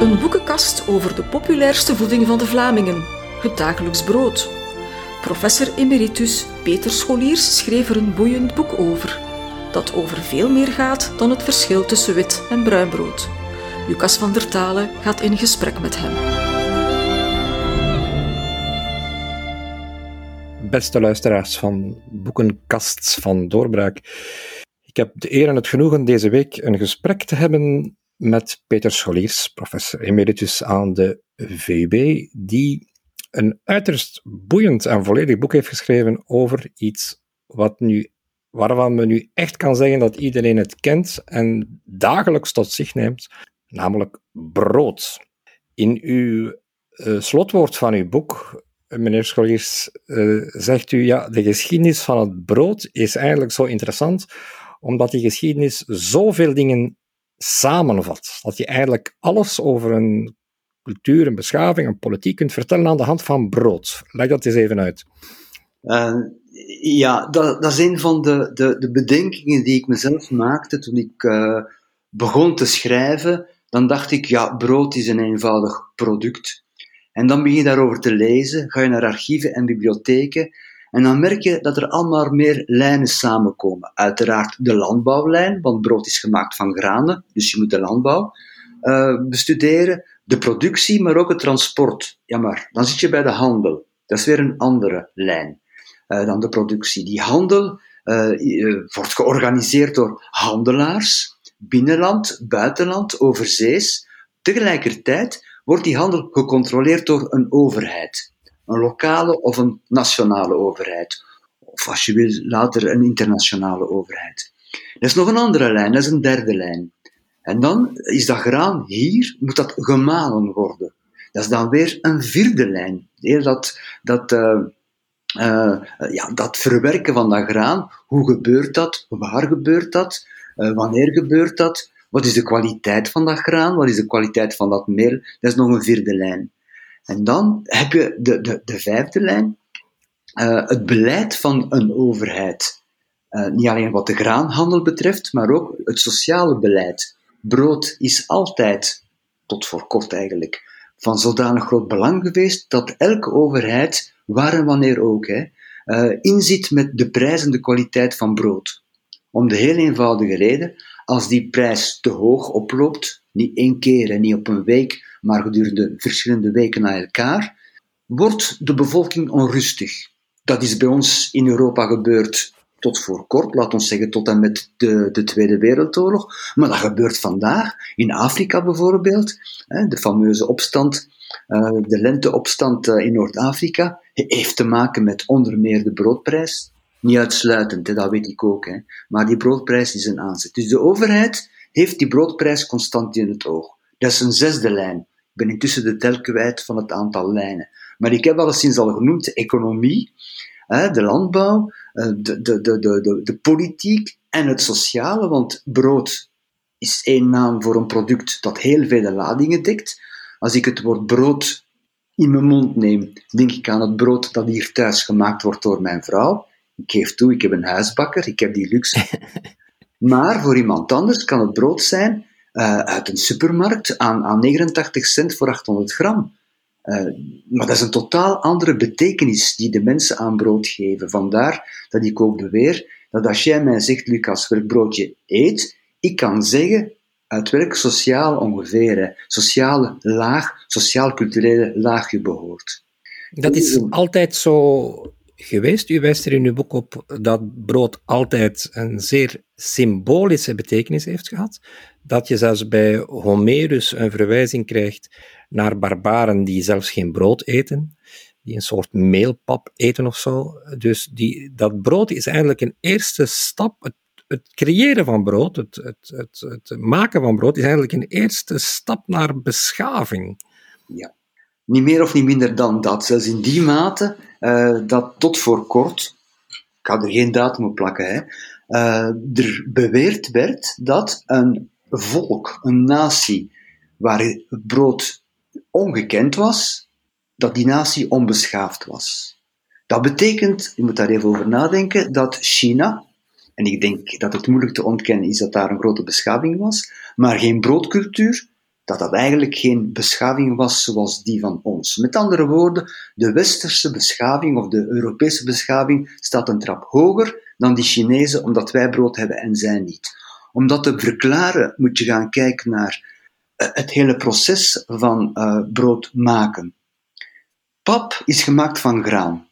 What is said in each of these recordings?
Een boekenkast over de populairste voeding van de Vlamingen, het dagelijks brood. Professor emeritus Peter Scholiers schreef er een boeiend boek over, dat over veel meer gaat dan het verschil tussen wit en bruin brood. Lucas van der Talen gaat in gesprek met hem. Beste luisteraars van Boekenkast van Doorbraak. Ik heb de eer en het genoegen deze week een gesprek te hebben met Peter Scholiers, professor emeritus aan de VUB, die een uiterst boeiend en volledig boek heeft geschreven over iets wat nu, waarvan men nu echt kan zeggen dat iedereen het kent en dagelijks tot zich neemt, namelijk brood. In uw uh, slotwoord van uw boek, meneer Scholiers, uh, zegt u, ja, de geschiedenis van het brood is eigenlijk zo interessant, omdat die geschiedenis zoveel dingen samenvat. Dat je eigenlijk alles over een cultuur, een beschaving, een politiek kunt vertellen aan de hand van brood. Leg dat eens even uit. Uh, ja, dat, dat, is een van de, de, de, bedenkingen die ik mezelf maakte toen ik uh, begon te schrijven. Dan dacht ik, ja, brood is een eenvoudig product. En dan begin je daarover te lezen, ga je naar archieven en bibliotheken en dan merk je dat er allemaal meer lijnen samenkomen. Uiteraard de landbouwlijn, want brood is gemaakt van granen, dus je moet de landbouw uh, bestuderen. De productie, maar ook het transport. Ja, maar dan zit je bij de handel. Dat is weer een andere lijn uh, dan de productie. Die handel uh, wordt georganiseerd door handelaars, binnenland, buitenland, overzees. Tegelijkertijd wordt die handel gecontroleerd door een overheid een lokale of een nationale overheid. Of als je wil, later een internationale overheid. Dat is nog een andere lijn, dat is een derde lijn. En dan is dat graan hier, moet dat gemalen worden. Dat is dan weer een vierde lijn. Dat, dat, uh, uh, ja, dat verwerken van dat graan, hoe gebeurt dat? Waar gebeurt dat? Uh, wanneer gebeurt dat? Wat is de kwaliteit van dat graan? Wat is de kwaliteit van dat meel? Dat is nog een vierde lijn. En dan heb je de, de, de vijfde lijn, uh, het beleid van een overheid. Uh, niet alleen wat de graanhandel betreft, maar ook het sociale beleid. Brood is altijd, tot voor kort eigenlijk, van zodanig groot belang geweest dat elke overheid, waar en wanneer ook, hè, inziet met de prijs en de kwaliteit van brood. Om de heel eenvoudige reden, als die prijs te hoog oploopt, niet één keer en niet op een week, maar gedurende verschillende weken na elkaar, wordt de bevolking onrustig. Dat is bij ons in Europa gebeurd tot voor kort, laat ons zeggen tot en met de, de Tweede Wereldoorlog. Maar dat gebeurt vandaag, in Afrika bijvoorbeeld. De fameuze opstand, eh, de lenteopstand eh, in Noord-Afrika, heeft te maken met onder meer de broodprijs. Niet uitsluitend, dat weet ik ook. Maar die broodprijs is een aanzet. Dus de overheid heeft die broodprijs constant in het oog. Dat is een zesde lijn. Ik ben intussen de tel kwijt van het aantal lijnen. Maar ik heb alleszins al genoemd de economie, de landbouw, eh, de, de, de, de, de politiek en het sociale, want brood is één naam voor een product dat heel vele ladingen dekt. Als ik het woord brood in mijn mond neem, denk ik aan het brood dat hier thuis gemaakt wordt door mijn vrouw. Ik geef toe, ik heb een huisbakker, ik heb die luxe. Maar voor iemand anders kan het brood zijn uh, uit een supermarkt aan, aan 89 cent voor 800 gram. Uh, maar dat is een totaal andere betekenis die de mensen aan brood geven. Vandaar dat ik ook beweer dat als jij mij zegt, Lucas, welk broodje eet, ik kan zeggen uit welk sociaal ongeveer, sociale laag, sociaal-culturele laag je behoort. Dat is altijd zo geweest. U wijst er in uw boek op dat brood altijd een zeer symbolische betekenis heeft gehad. Dat je zelfs bij Homerus een verwijzing krijgt naar barbaren die zelfs geen brood eten, die een soort meelpap eten of zo. Dus die, dat brood is eigenlijk een eerste stap. Het, het creëren van brood, het, het, het, maken van brood, is eigenlijk een eerste stap naar beschaving. Ja, niet meer of niet minder dan dat. Zelfs in die mate uh, dat tot voor kort, ik ga er geen datum op plakken, hè, uh, er beweerd werd dat een volk, een natie, waar het brood ongekend was, dat die natie onbeschaafd was. Dat betekent, je moet daar even over nadenken, dat China, en ik denk dat het moeilijk te ontkennen is dat daar een grote beschaving was, maar geen broodcultuur, dat dat eigenlijk geen beschaving was zoals die van ons. Met andere woorden, de westerse beschaving of de Europese beschaving staat een trap hoger dan die Chinese, omdat wij brood hebben en zij niet. Om dat te verklaren moet je gaan kijken naar eh, het hele proces van uh, brood maken. Pap is gemaakt van graan.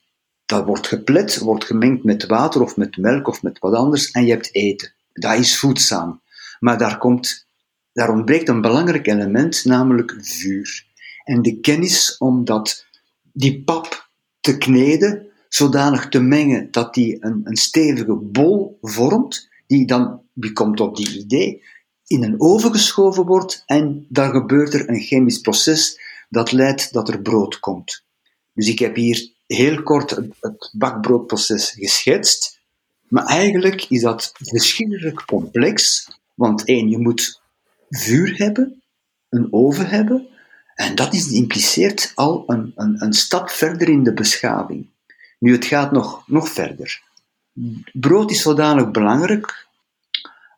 Dat wordt geplet, wordt gemengd met water of met melk of met wat anders en je hebt eten. Dat is voedzaam. Maar daar, komt, daar ontbreekt een belangrijk element, namelijk vuur. En de kennis om dat, die pap te kneden, zodanig te mengen dat die een, een stevige bol vormt, die dan, wie komt op die idee, in een oven geschoven wordt en dan gebeurt er een chemisch proces dat leidt dat er brood komt. Dus ik heb hier heel kort het bakbroodproces geschetst, maar eigenlijk is dat verschrikkelijk complex, want één, je moet vuur hebben, een oven hebben, en dat is, impliceert al een, een, een stap verder in de beschaving. Nu, het gaat nog, nog verder. Brood is zodanig belangrijk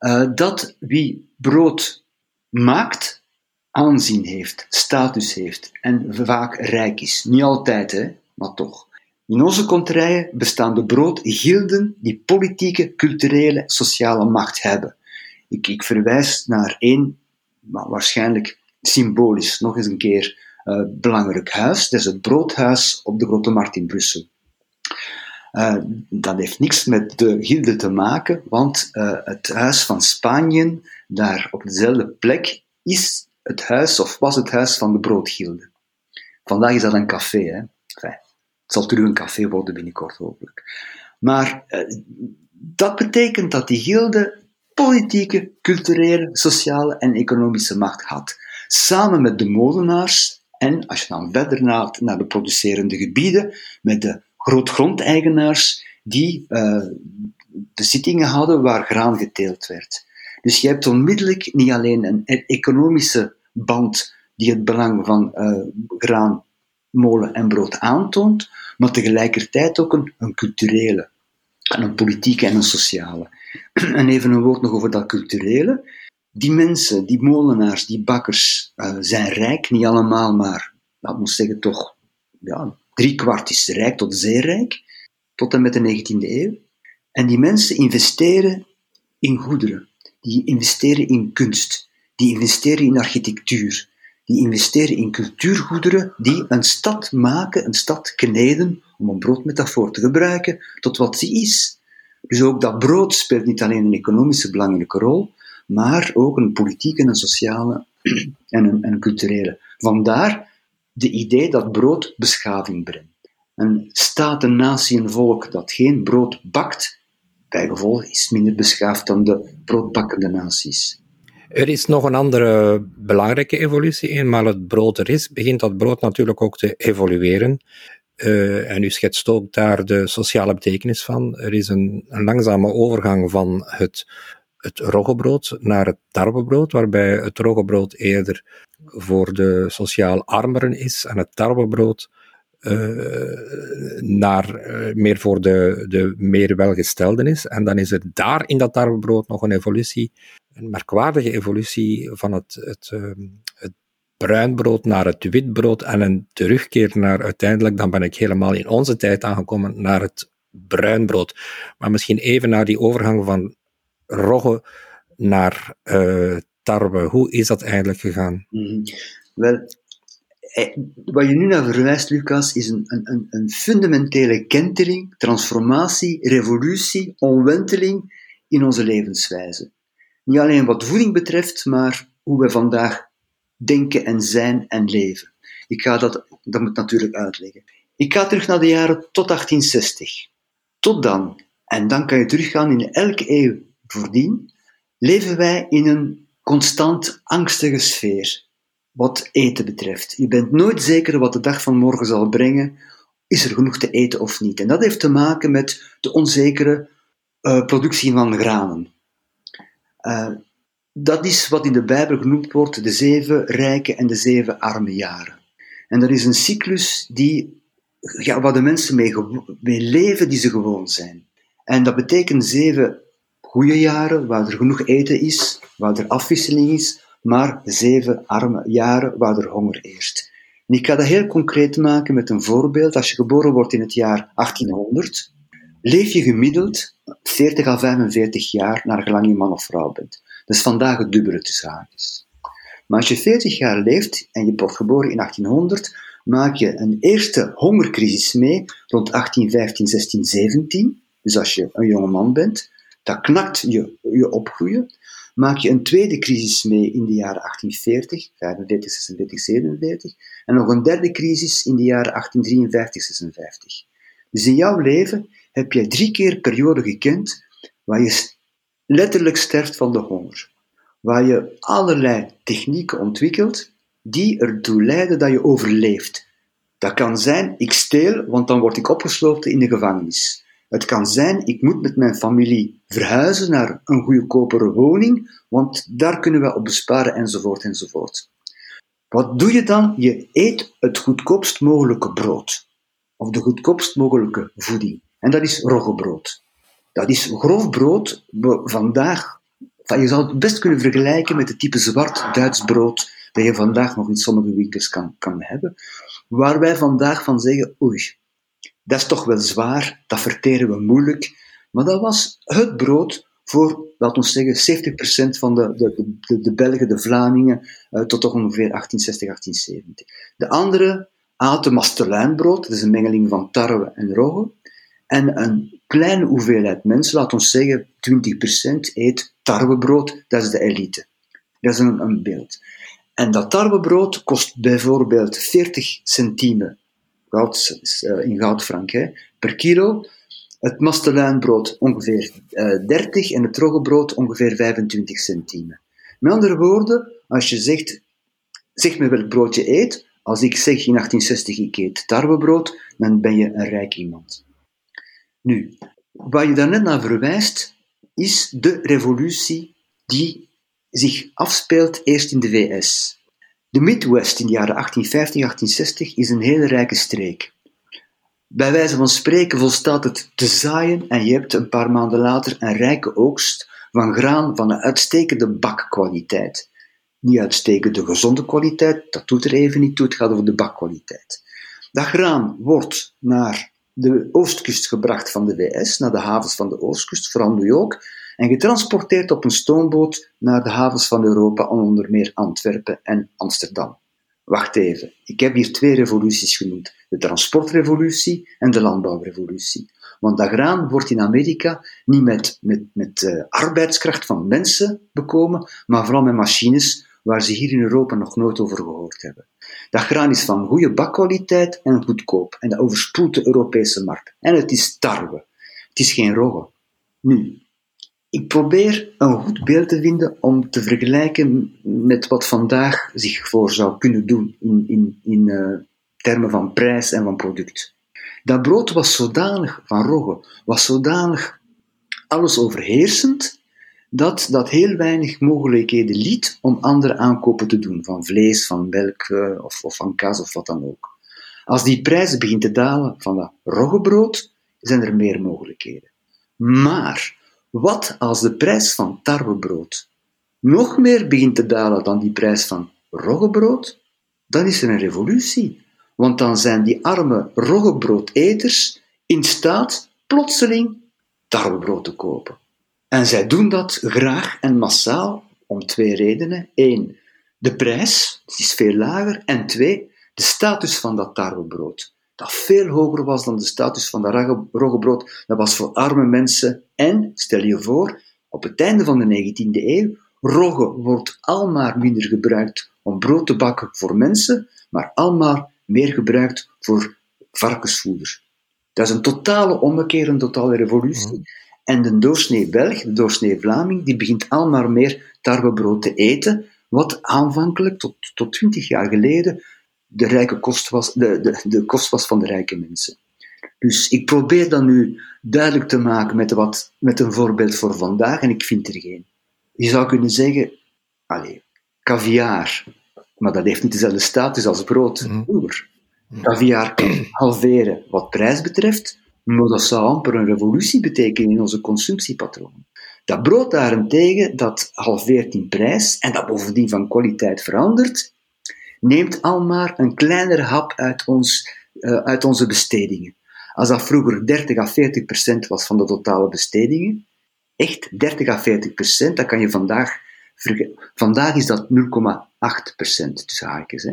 uh, dat wie brood maakt, aanzien heeft, status heeft en vaak rijk is. Niet altijd, hè, maar toch. In onze kontrijen bestaan de broodgilden die politieke, culturele, sociale macht hebben. Ik, ik verwijs naar één, waarschijnlijk symbolisch, nog eens een keer uh, belangrijk huis. Dat is het broodhuis op de Grote Markt in Brussel. Uh, dat heeft niks met de gilde te maken, want uh, het huis van Spanje, daar op dezelfde plek, is het huis, of was het huis van de broodgilde. Vandaag is dat een café, hè. Het zal terug een café worden binnenkort, hopelijk. Maar uh, dat betekent dat die gilde politieke, culturele, sociale en economische macht had. Samen met de molenaars en, als je dan verder naar, naar de producerende gebieden, met de grootgrondeigenaars die uh, de zittingen hadden waar graan geteeld werd. Dus je hebt onmiddellijk niet alleen een e-, economische band die het belang van uh, graan, molen en brood aantoont, maar tegelijkertijd ook een, culturele, een politieke en een sociale. En even een woord nog over dat culturele. Die mensen, die molenaars, die bakkers, uh, zijn rijk, niet allemaal, maar, dat moet zeggen, toch ja, drie kwart is rijk tot zeer rijk, tot en met de 19e eeuw. En die mensen investeren in goederen, die investeren in kunst, die investeren in architectuur, die investeren in cultuurgoederen die een stad maken, een stad kneden, om een broodmetafoor te gebruiken, tot wat ze is. Dus ook dat brood speelt niet alleen een economische belangrijke rol, maar ook een politieke, een sociale en een, en een culturele. Vandaar de idee dat brood beschaving brengt. Een staat, een natie, een volk dat geen brood bakt, bij gevolg is minder beschaafd dan de broodbakkende naties. Er is nog een andere belangrijke evolutie. Eenmaal het brood er is, begint dat brood natuurlijk ook te evolueren. Uh, en u schetst ook daar de sociale betekenis van. Er is een, een langzame overgang van het, het roggebrood naar het tarwebrood, waarbij het roggebrood eerder voor de sociaal armeren is en het tarwebrood uh, naar, uh, meer voor de, de meer welgestelden is. En dan is er daar in dat tarwebrood nog een evolutie een merkwaardige evolutie van het, het, ehm, het bruinbrood naar het witbrood en een terugkeer naar uiteindelijk, dan ben ik helemaal in onze tijd aangekomen, naar het bruinbrood. Maar misschien even naar die overgang van rogge naar uh, tarwe. Hoe is dat eigenlijk gegaan? Mm Wel, eh, wat je nu naar verwijst, Lucas, is een, een, een fundamentele kentering, transformatie, revolutie, omwenteling in onze levenswijze. Niet alleen wat voeding betreft, maar hoe we vandaag denken en zijn en leven. Ik ga dat, dat moet natuurlijk uitleggen. Ik ga terug naar de jaren tot 1860. Tot dan, en dan kan je teruggaan in elke eeuw voordien, leven wij in een constant angstige sfeer wat eten betreft. Je bent nooit zeker wat de dag van morgen zal brengen. Is er genoeg te eten of niet? En dat heeft te maken met de onzekere uh, productie van granen. Uh, dat is wat in de Bijbel genoemd wordt de zeven rijke en de zeven arme jaren. En dat is een cyclus die, ja, waar de mensen mee, mee leven die ze gewoon zijn. En dat betekent zeven goede jaren, waar er genoeg eten is, waar er afwisseling is, maar zeven arme jaren waar er honger eerst. En ik ga dat heel concreet maken met een voorbeeld. Als je geboren wordt in het jaar 1800, leef je gemiddeld 40 à 45 jaar naar gelang je man of vrouw bent. Is vandaag het dubbele tussen haakjes. Maar als je 40 jaar leeft en je wordt geboren in 1800, maak je een eerste hongercrisis mee rond 1815, 16, 17. Dus als je een jonge man bent, dat knakt je, je opgroeien. Maak je een tweede crisis mee in de jaren 1840, 35, 36, 47. En nog een derde crisis in de jaren 1853, 56. Dus in jouw leven heb je drie keer periode gekend waar je letterlijk sterft van de honger. Waar je allerlei technieken ontwikkelt die ertoe leiden dat je overleeft. Dat kan zijn, ik steel, want dan word ik opgesloten in de gevangenis. Het kan zijn, ik moet met mijn familie verhuizen naar een goedkopere woning, want daar kunnen we op besparen, enzovoort, enzovoort. Wat doe je dan? Je eet het goedkoopst mogelijke brood. Of de goedkoopst mogelijke voeding. En dat is roggebrood. Dat is grof brood, vandaag, je zou het best kunnen vergelijken met het type zwart Duits brood dat je vandaag nog in sommige winkels kan, kan hebben. Waar wij vandaag van zeggen, oei, dat is toch wel zwaar, dat verteren we moeilijk. Maar dat was het brood voor, laten we zeggen, 70% van de, de, de, Belgen, de Vlamingen, uh, tot ongeveer 1860, 1870. De andere aten mastelijnbrood, dat is een mengeling van tarwe en rogge. En een kleine hoeveelheid mensen, laten we zeggen 20%, eet tarwebrood, dat is de elite. Dat is een, een beeld. En dat tarwebrood kost bijvoorbeeld 40 centime goud, uh, in goudfrank hè, per kilo. Het mastelijnbrood ongeveer uh, eh, 30 en het roggebrood ongeveer 25 centime. Met andere woorden, als je zegt, zeg me welk brood je eet, als ik zeg in 1860 ik eet tarwebrood, dan ben je een rijk iemand. Nu, waar je daarnet naar verwijst, is de revolutie die zich afspeelt eerst in de VS. De Midwest in de jaren 1850-1860 is een hele rijke streek. Bij wijze van spreken volstaat het te zaaien en je hebt een paar maanden later een rijke oogst van graan van een uitstekende bakkwaliteit. Niet uitstekende gezonde kwaliteit, dat doet er even niet toe, het gaat over de bakkwaliteit. Dat graan wordt naar de oostkust gebracht van de VS, naar de havens van de oostkust, vooral New York, en getransporteerd op een stoomboot naar de havens van Europa, onder meer Antwerpen en Amsterdam. Wacht even, ik heb hier twee revoluties genoemd: de transportrevolutie en de landbouwrevolutie. Want dat graan wordt in Amerika niet met, met, met uh, arbeidskracht van mensen bekomen, maar vooral met machines waar ze hier in Europa nog nooit over gehoord hebben. Dat graan is van goede bakkwaliteit en goedkoop en dat overspoelt de Europese markt. En het is tarwe. Het is geen rogge. Nu, ik probeer een goed beeld te vinden om te vergelijken met wat vandaag zich voor zou kunnen doen in, in, in uh, termen van prijs en van product. Dat brood was zodanig van rogge, was zodanig alles overheersend, dat dat heel weinig mogelijkheden liet om andere aankopen te doen, van vlees, van melk uh, of, of van kaas of wat dan ook. Als die prijs begint te dalen van dat roggebrood, zijn er meer mogelijkheden. Maar wat als de prijs van tarwebrood nog meer begint te dalen dan die prijs van roggebrood? Dan is er een revolutie. Want dan zijn die arme roggebroodeters in staat plotseling tarwebrood te kopen. En zij doen dat graag en massaal om twee redenen. Eén, de prijs is veel lager. En twee, de status van dat tarwebrood dat veel hoger was dan de status van dat roggebrood. Dat was voor arme mensen. En, stel je voor, op het einde van de 19e eeuw, rogge wordt almaar minder gebruikt om brood te bakken voor mensen, maar almaar meer gebruikt voor varkensvoeder. Dat is een totale ommekeer, een totale revolutie. Mm. En de doorsnee Belg, de doorsnee Vlaming, die begint almaar meer tarwebrood te eten, wat aanvankelijk, tot, tot 20 jaar geleden, de, rijke kost was, de, de, de kost was van de rijke mensen. Dus ik probeer dat nu duidelijk te maken met, wat, met een voorbeeld voor vandaag en ik vind er geen. Je zou kunnen zeggen, allez, caviar, maar dat heeft niet dezelfde status als brood mm Caviar kan halveren wat prijs betreft, maar dat zou amper een revolutie betekenen in onze consumptiepatronen. Dat brood daarentegen, dat halveert in prijs en dat bovendien van kwaliteit verandert, neemt al maar een kleinere hap uit, ons, uh, uit onze bestedingen. Als dat vroeger 30 à 40 procent was van de totale bestedingen, echt 30 à 40 procent, dat kan je vandaag Vandaag is dat 0,8 procent tussen haakjes. Hè.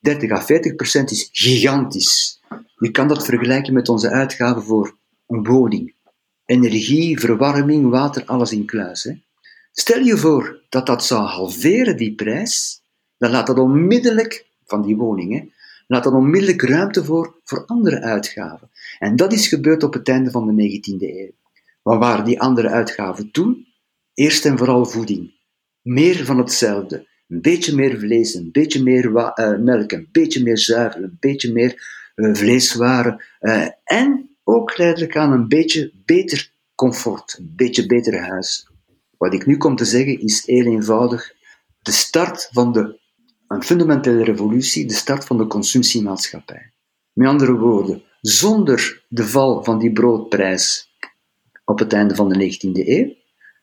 30 mhm. à 40 procent is gigantisch. Je kan dat vergelijken met onze uitgaven voor een woning. Energie, verwarming, water, alles in kluis. Hè. Stel je voor dat dat zou halveren, die prijs, dan laat dat onmiddellijk, van die woningen, laat dat onmiddellijk ruimte voor, voor andere uitgaven. En dat is gebeurd op het einde van de 19e eeuw. Wat waren die andere uitgaven toen? Eerst en vooral voeding. Meer van hetzelfde. Een beetje meer vlees, een beetje meer uh, melk, een beetje meer zuivel, een beetje meer uh, vleeswaren. Uh, en ook geleidelijk aan een beetje beter comfort, een beetje beter huis. Wat ik nu kom te zeggen is heel eenvoudig de start van de, een fundamentele revolutie, de start van de consumptiemaatschappij. Met andere woorden, zonder de val van die broodprijs op het einde van de 19e eeuw,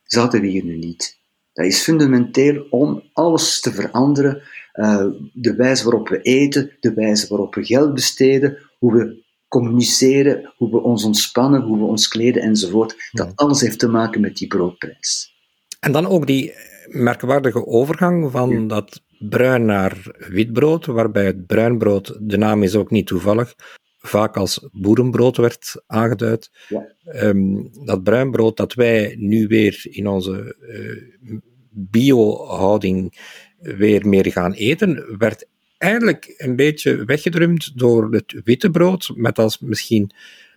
zaten we hier nu niet. Dat is fundamenteel om alles te veranderen. Uh, de wijze waarop we eten, de wijze waarop we geld besteden, hoe we communiceren, hoe we ons ontspannen, hoe we ons kleden enzovoort. Dat alles heeft te maken met die broodprijs. En dan ook die merkwaardige overgang van dat bruin naar witbrood, waarbij het bruinbrood, de naam is ook niet toevallig, vaak als boerenbrood werd aangeduid. Ja. Um, dat bruinbrood dat wij nu weer in onze uh, bio-houding weer meer gaan eten, werd eigenlijk een beetje weggedrumd door het witte brood, met als misschien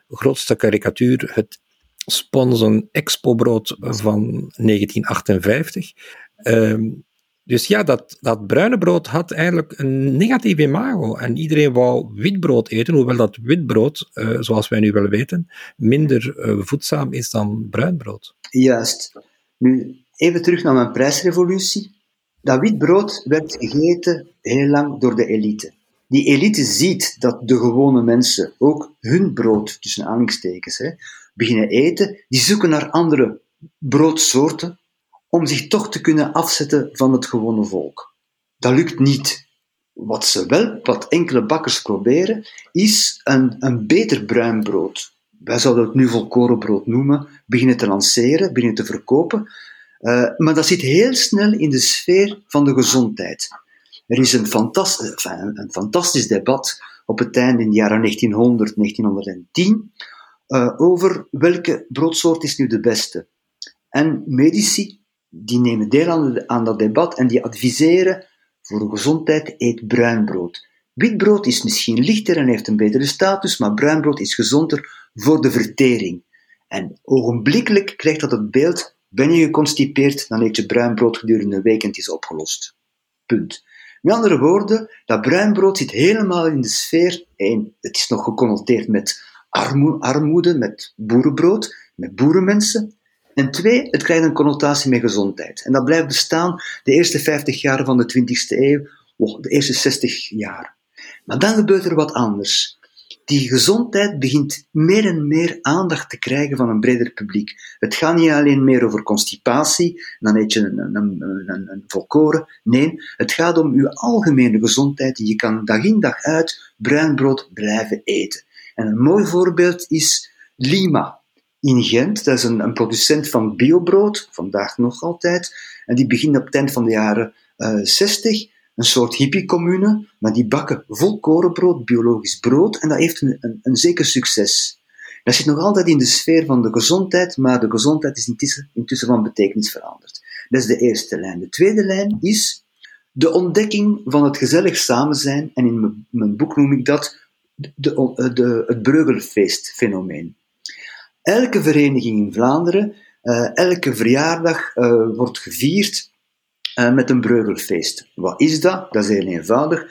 grootste karikatuur het Sponsen Expo-brood van 1958. Um, dus ja, dat, dat bruine brood had eigenlijk een negatief imago. En iedereen wou witbrood eten, hoewel dat witbrood, uh, zoals wij nu wel weten, minder uh, voedzaam is dan bruin brood. Juist. Nu, even terug naar mijn prijsrevolutie. Dat witbrood werd gegeten heel lang door de elite. Die elite ziet dat de gewone mensen ook hun brood, tussen aanhalingstekens, hè, beginnen eten. Die zoeken naar andere broodsoorten, om zich toch te kunnen afzetten van het gewone volk. Dat lukt niet. Wat ze wel, wat enkele bakkers proberen, is een, een beter bruin brood. Wij zouden het nu volkorenbrood noemen, beginnen te lanceren, beginnen te verkopen. Uh, maar dat zit heel snel in de sfeer van de gezondheid. Er is een, fantastisch, een fantastisch debat op het einde in de jaren 1900, 1910 uh, over welke broodsoort is nu de beste. En medici die nemen deel aan, dat debat en die adviseren voor gezondheid eet bruin brood. Wit brood is misschien lichter en heeft een betere status, maar bruin brood is gezonder voor de vertering. En ogenblikkelijk krijgt dat het beeld, ben je geconstipeerd, dan eet je bruin brood gedurende een week en het is opgelost. Punt. Met andere woorden, dat bruin brood zit helemaal in de sfeer, en het is nog geconnoteerd met armoede, met boerenbrood, met boerenmensen, en twee, het krijgt een connotatie met gezondheid. En dat blijft bestaan de eerste 50 jaar van de 20e eeuw, de eerste 60 jaar. Maar dan gebeurt er wat anders. Die gezondheid begint meer en meer aandacht te krijgen van een breder publiek. Het gaat niet alleen meer over constipatie, dan eet je een, een, een, een volkoren. Nee, het gaat om uw algemene gezondheid. Je kan dag in dag uit bruin brood blijven eten. En een mooi voorbeeld is Lima in Gent. Dat is een, een producent van biobrood, vandaag nog altijd. En die begint op het eind van de jaren uh, eh, 60. Een soort hippie-commune, maar die bakken volkorenbrood, biologisch brood, en dat heeft een, een, zeker succes. Dat zit nog altijd in de sfeer van de gezondheid, maar de gezondheid is intussen, intussen van betekenis veranderd. Dat is de eerste lijn. De tweede lijn is de ontdekking van het gezellig samen zijn, en in mijn, boek noem ik dat de, de, de, het Breugelfeest-fenomeen. Elke vereniging in Vlaanderen, uh, elke verjaardag uh, wordt gevierd uh, met een breugelfeest. Wat is dat? Dat is heel eenvoudig.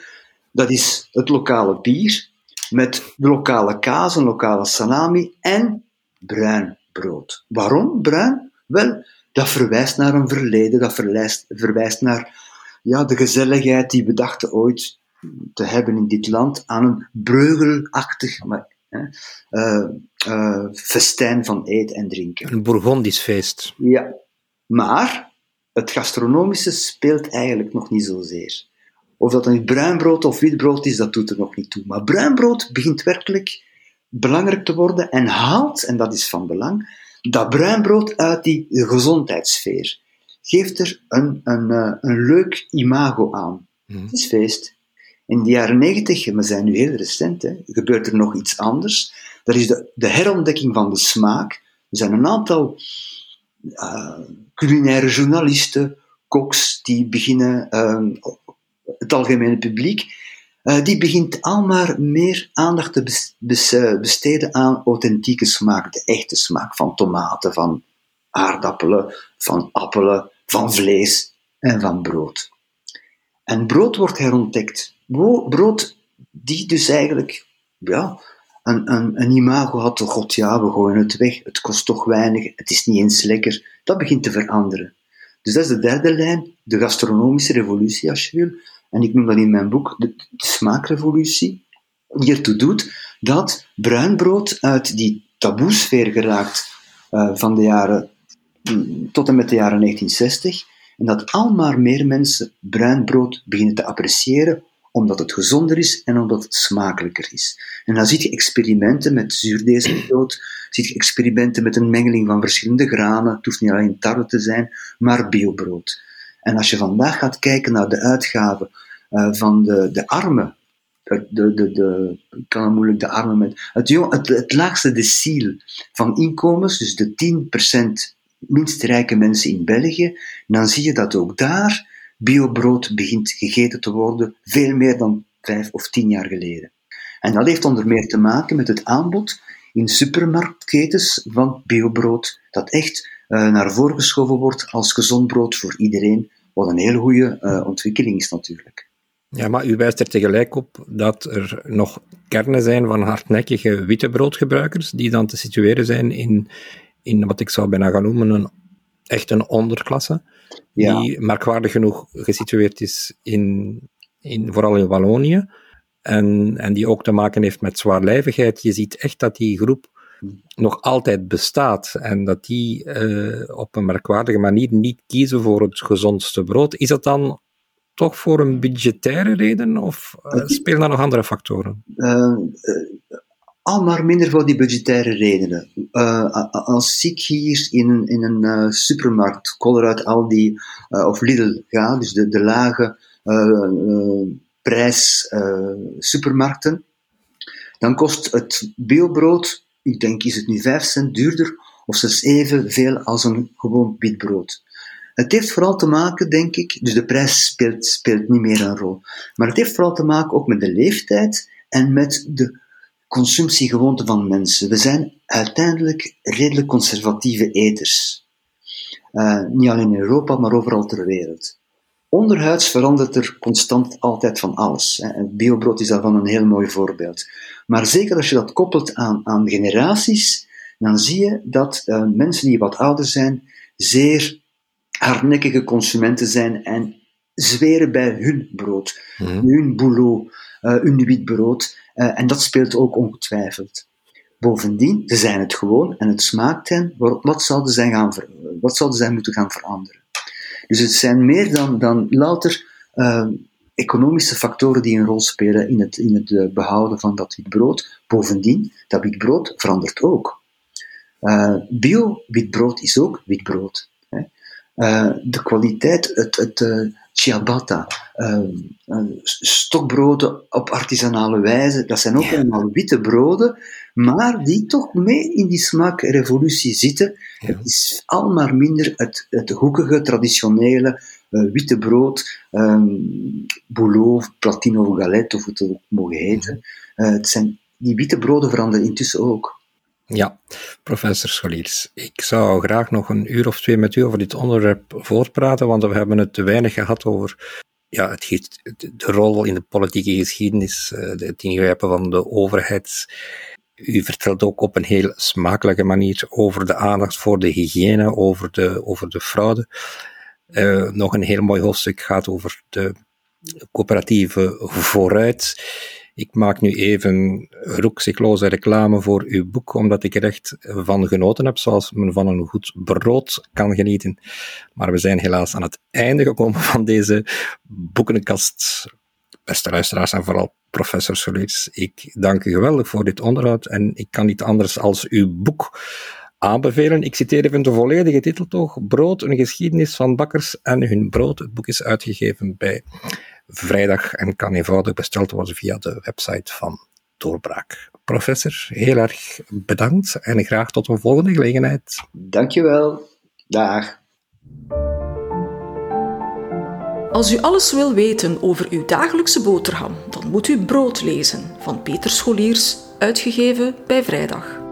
Dat is het lokale bier met de lokale kaas, een lokale salami en bruin brood. Waarom bruin? Wel, dat verwijst naar een verleden, dat verwijst, verwijst naar ja, de gezelligheid die we dachten ooit te hebben in dit land aan een breugelachtig, maar uh, uh, festijn van eten en drinken. Een Bourgondisch feest. Ja, Maar het gastronomische speelt eigenlijk nog niet zozeer. Of dat nu bruinbrood of witbrood is, dat doet er nog niet toe. Maar bruinbrood begint werkelijk belangrijk te worden en haalt, en dat is van belang, dat bruinbrood uit die gezondheidssfeer. Geeft er een, een, eh, een leuk imago aan. Mhm. Het is feest. In de jaren negentig, we zijn nu heel recent, hè, gebeurt er nog iets anders. Dat is de, de herontdekking van de smaak. Er zijn een aantal uh, culinaire journalisten, koks, die beginnen, uh, het algemene publiek, uh, die begint al maar meer aandacht te besteden aan authentieke smaak, de echte smaak van tomaten, van aardappelen, van appelen, van vlees en van brood. En brood wordt herontdekt. Brood die dus eigenlijk ja, een, imago had, god ja, we gooien het weg, het kost toch weinig, het is niet eens lekker. Dat begint te veranderen. Dus dat is de derde lijn, de gastronomische revolutie, als je wil. En ik noem dat in mijn boek de, de smaakrevolutie. Die ertoe doet dat bruinbrood uit die taboesfeer geraakt uh, van de jaren mm, tot en met de jaren 1960 en dat al maar meer mensen bruin brood beginnen te appreciëren omdat het gezonder is en omdat het smakelijker is. En dan zie je experimenten met zuurdeesbrood, zie je experimenten met een mengeling van verschillende granen, het hoeft niet alleen tarwe te zijn, maar biobrood. En als je vandaag gaat kijken naar de uitgaven uh, van de, de armen, de, de, de, ik kan het moeilijk de armen met, het, het, het laagste deciel van inkomens, dus de 10% minst rijke mensen in België, dan zie je dat ook daar biobrood begint gegeten te worden, veel meer dan vijf of tien jaar geleden. En dat heeft onder meer te maken met het aanbod in supermarktketens van biobrood, dat echt uh, naar voren geschoven wordt als gezond brood voor iedereen, wat een hele goede uh, ontwikkeling is natuurlijk. Ja, maar u wijst er tegelijk op dat er nog kernen zijn van hardnekkige witte broodgebruikers, die dan te situeren zijn in, in wat ik zou bijna gaan noemen een, echt een onderklasse, die merkwaardig genoeg gesitueerd is in, in, vooral in Wallonië, en, en die ook te maken heeft met zwaarlijvigheid. Je ziet echt dat die groep nog altijd bestaat en dat die uh, op een merkwaardige manier niet kiezen voor het gezondste brood. Is dat dan toch voor een budgettaire reden of uh, spelen daar nog andere factoren? Uh, al maar minder voor die budgettaire redenen. Uh, als ik hier in een, in een uh, supermarkt, Colruyt, Aldi uh, of Lidl ga, dus de, de lage prijs supermarkten, dan kost het biobrood, ik denk is het nu 5 cent duurder, of zelfs evenveel als een gewoon witbrood. Het heeft vooral te maken, denk ik, dus de prijs speelt, speelt niet meer een rol, maar het heeft vooral te maken ook met de leeftijd en met de consumptiegewoonten van mensen. We zijn uiteindelijk redelijk conservatieve eters. Uh, niet alleen in Europa, maar overal ter wereld. Onderhuids verandert er constant altijd van alles. Hè. Biobrood is daarvan een heel mooi voorbeeld. Maar zeker als je dat koppelt aan, aan generaties, dan zie je dat uh, mensen die wat ouder zijn, zeer hardnekkige consumenten zijn en zweren bij hun brood, mm. hun boulot, uh, hun witbrood. Uh, en dat speelt ook ongetwijfeld. Bovendien, ze zijn het gewoon en het smaakt hen. Wat zouden zij, gaan wat zouden zij moeten gaan veranderen? Dus het zijn meer dan, dan louter uh, economische factoren die een rol spelen in het, in het uh, behouden van dat witbrood. Bovendien, dat witbrood verandert ook. Uh, Bio-witbrood is ook witbrood. Hè. de kwaliteit, het, het, ciabatta, uh, stokbroden op artisanale wijze. Dat zijn ook allemaal witte broden, maar die toch mee in die smaakrevolutie zitten. Het is al maar minder het, het hoekige, traditionele uh, witte brood, um, boulot, platino of galette, of hoe het ook mogen heten. Uh, het zijn, die witte broden veranderen intussen ook. Ja, professor Scholiers. Ik zou graag nog een uur of twee met u over dit onderwerp voortpraten, want we hebben het te weinig gehad over ja, het, de rol in de politieke geschiedenis, eh, het ingrijpen van de overheid. U vertelt ook op een heel smakelijke manier over de aandacht voor de hygiëne, over de, over de fraude. Uh, nog een heel mooi hoofdstuk gaat over de coöperatieve vooruit. Ik maak nu even roekzichtloze reclame voor uw boek, omdat ik er echt van genoten heb, zoals men van een goed brood kan genieten. Maar we zijn helaas aan het einde gekomen van deze boekenkast. Beste luisteraars en vooral professor Soliers, ik dank u geweldig voor dit onderhoud en ik kan niet anders als uw boek aanbevelen. Ik citeer even de volledige titel toch. Brood, een geschiedenis van bakkers en hun brood. Het boek is uitgegeven bij Vrijdag en kan eenvoudig besteld worden via de website van Doorbraak. Professor, heel erg bedankt en graag tot een volgende gelegenheid. Dankjewel. Dag. Als u alles wil weten over uw dagelijkse boterham, dan moet u Brood lezen van Peter Scholiers, uitgegeven bij Vrijdag.